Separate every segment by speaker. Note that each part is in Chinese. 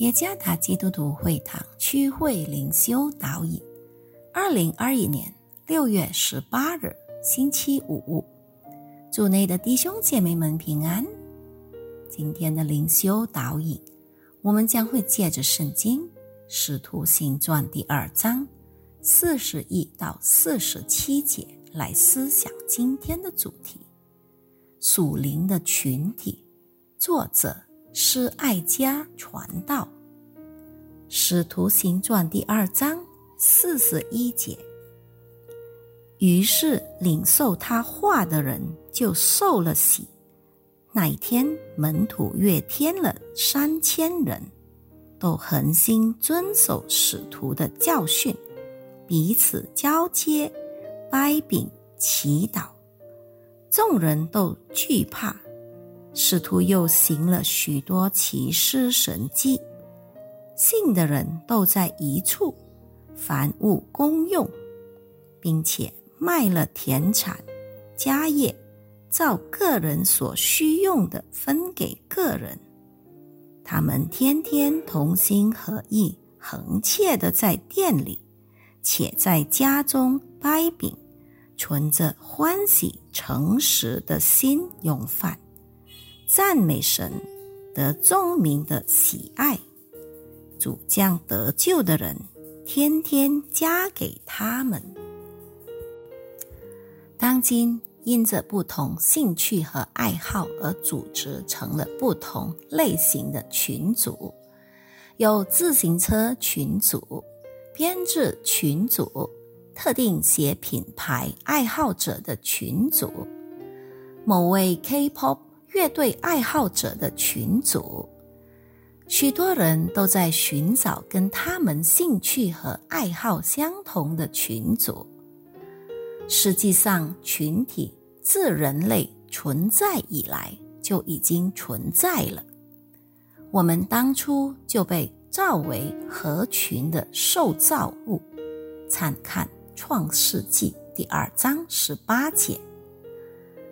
Speaker 1: 耶加达基督徒会堂区会灵修导引，二零二一年六月十八日星期五，主内的弟兄姐妹们平安。今天的灵修导引，我们将会借着圣经《使徒行传》第二章四十一到四十七节来思想今天的主题：属灵的群体。作者。是爱家传道，《使徒行传》第二章四十一节。于是领受他话的人就受了洗。那一天，门徒约添了三千人，都恒心遵守使徒的教训，彼此交接、掰饼、祈祷。众人都惧怕。使徒又行了许多奇事神迹，信的人都在一处，凡物公用，并且卖了田产、家业，照个人所需用的分给个人。他们天天同心合意，恒切的在店里，且在家中掰饼，存着欢喜诚实的心用饭。赞美神，得众民的喜爱，主将得救的人天天加给他们。当今因着不同兴趣和爱好而组织成了不同类型的群组，有自行车群组、编制群组、特定鞋品牌爱好者的群组，某位 K-pop。乐队爱好者的群组，许多人都在寻找跟他们兴趣和爱好相同的群组。实际上，群体自人类存在以来就已经存在了。我们当初就被造为合群的受造物。参看《创世纪》第二章十八节。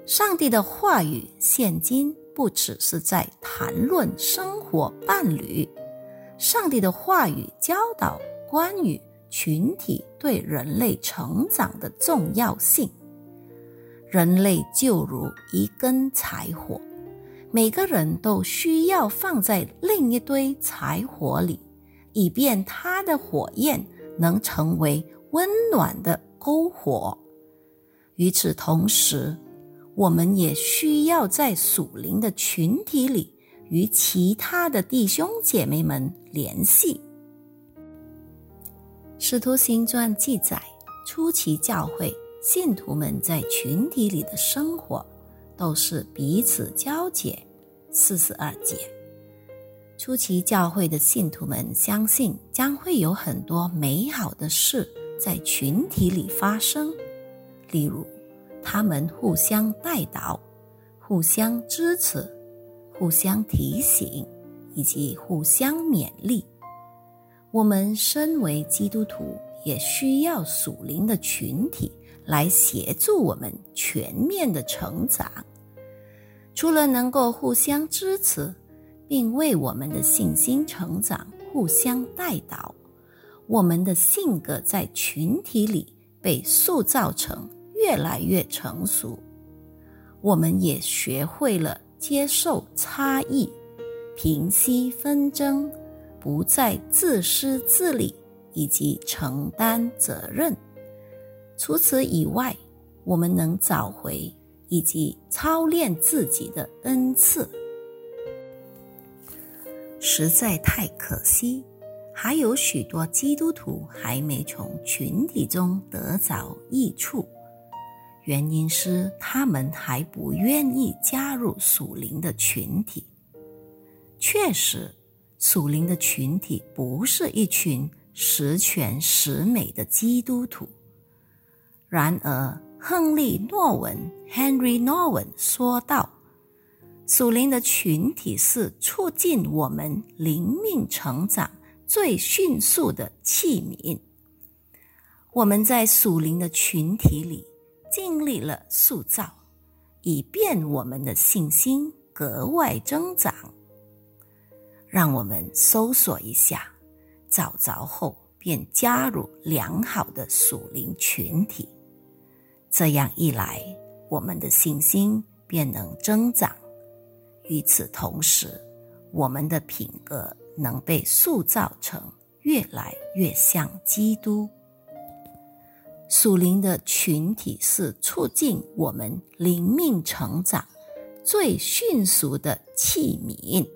Speaker 1: 上帝的话语，现今不只是在谈论生活伴侣。上帝的话语教导关于群体对人类成长的重要性。人类就如一根柴火，每个人都需要放在另一堆柴火里，以便它的火焰能成为温暖的篝火。与此同时，我们也需要在属灵的群体里与其他的弟兄姐妹们联系。使徒行传记载，初期教会信徒们在群体里的生活都是彼此交结。四十二节，初期教会的信徒们相信将会有很多美好的事在群体里发生，例如。他们互相带导，互相支持，互相提醒，以及互相勉励。我们身为基督徒，也需要属灵的群体来协助我们全面的成长。除了能够互相支持，并为我们的信心成长互相带导，我们的性格在群体里被塑造成。越来越成熟，我们也学会了接受差异，平息纷争，不再自私自利，以及承担责任。除此以外，我们能找回以及操练自己的恩赐。实在太可惜，还有许多基督徒还没从群体中得着益处。原因是他们还不愿意加入属灵的群体。确实，属灵的群体不是一群十全十美的基督徒。然而，亨利·诺文 （Henry Norman） 说道：“属灵的群体是促进我们灵命成长最迅速的器皿。我们在属灵的群体里。”尽力了塑造，以便我们的信心格外增长。让我们搜索一下，找着后便加入良好的属灵群体。这样一来，我们的信心便能增长。与此同时，我们的品格能被塑造成越来越像基督。属灵的群体是促进我们灵命成长最迅速的器皿。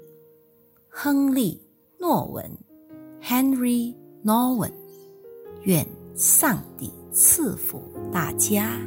Speaker 1: 亨利·诺文 （Henry Norwin），愿上帝赐福大家。